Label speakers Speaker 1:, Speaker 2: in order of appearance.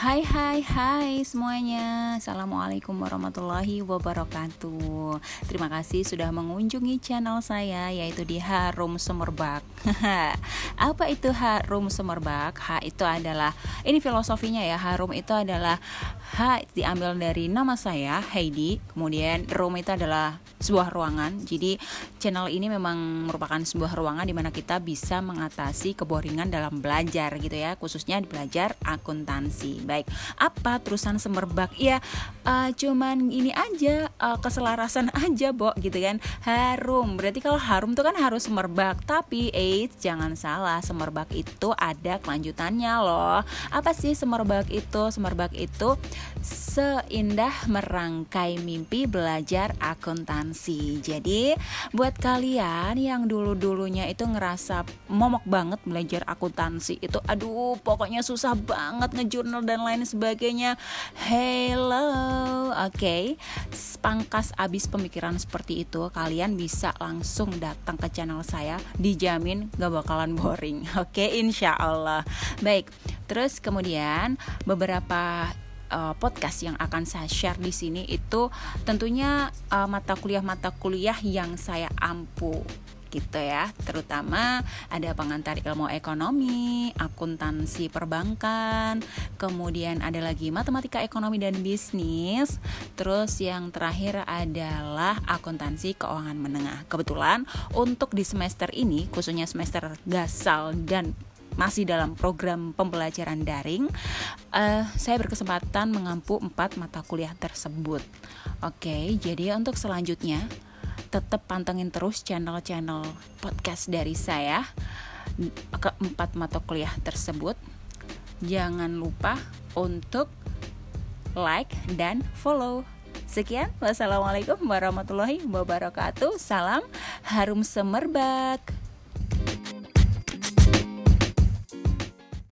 Speaker 1: Hai hai hai semuanya. Assalamualaikum warahmatullahi wabarakatuh. Terima kasih sudah mengunjungi channel saya Yaitu di Harum Semerbak. Apa itu Harum Semerbak? H itu adalah Ini filosofinya ya. Harum itu adalah H diambil dari nama saya Heidi. Kemudian room itu adalah sebuah ruangan. Jadi channel ini memang merupakan sebuah ruangan Di mana kita bisa mengatasi keboringan dalam belajar gitu ya. Khususnya belajar akuntansi baik. Apa terusan semerbak? Ya uh, cuman ini aja uh, keselarasan aja bo gitu kan. Harum. Berarti kalau harum tuh kan harus semerbak. Tapi eh jangan salah. Semerbak itu ada kelanjutannya loh. Apa sih semerbak itu? Semerbak itu seindah merangkai mimpi belajar akuntansi. Jadi buat kalian yang dulu dulunya itu ngerasa momok banget belajar akuntansi itu aduh pokoknya susah banget ngejurnal dan lain sebagainya hello oke okay. pangkas abis pemikiran seperti itu kalian bisa langsung datang ke channel saya dijamin gak bakalan boring oke okay? insya Allah baik terus kemudian beberapa uh, podcast yang akan saya share di sini itu tentunya uh, mata kuliah-mata kuliah yang saya ampu gitu ya. Terutama ada pengantar ilmu ekonomi akuntansi perbankan kemudian ada lagi matematika ekonomi dan bisnis. Terus yang terakhir adalah akuntansi keuangan menengah. Kebetulan untuk di semester ini khususnya semester gasal dan masih dalam program pembelajaran daring, uh, saya berkesempatan mengampu empat mata kuliah tersebut. Oke, jadi untuk selanjutnya tetap pantengin terus channel-channel podcast dari saya keempat mata kuliah tersebut. Jangan lupa untuk like dan follow. Sekian, wassalamualaikum warahmatullahi wabarakatuh. Salam harum semerbak.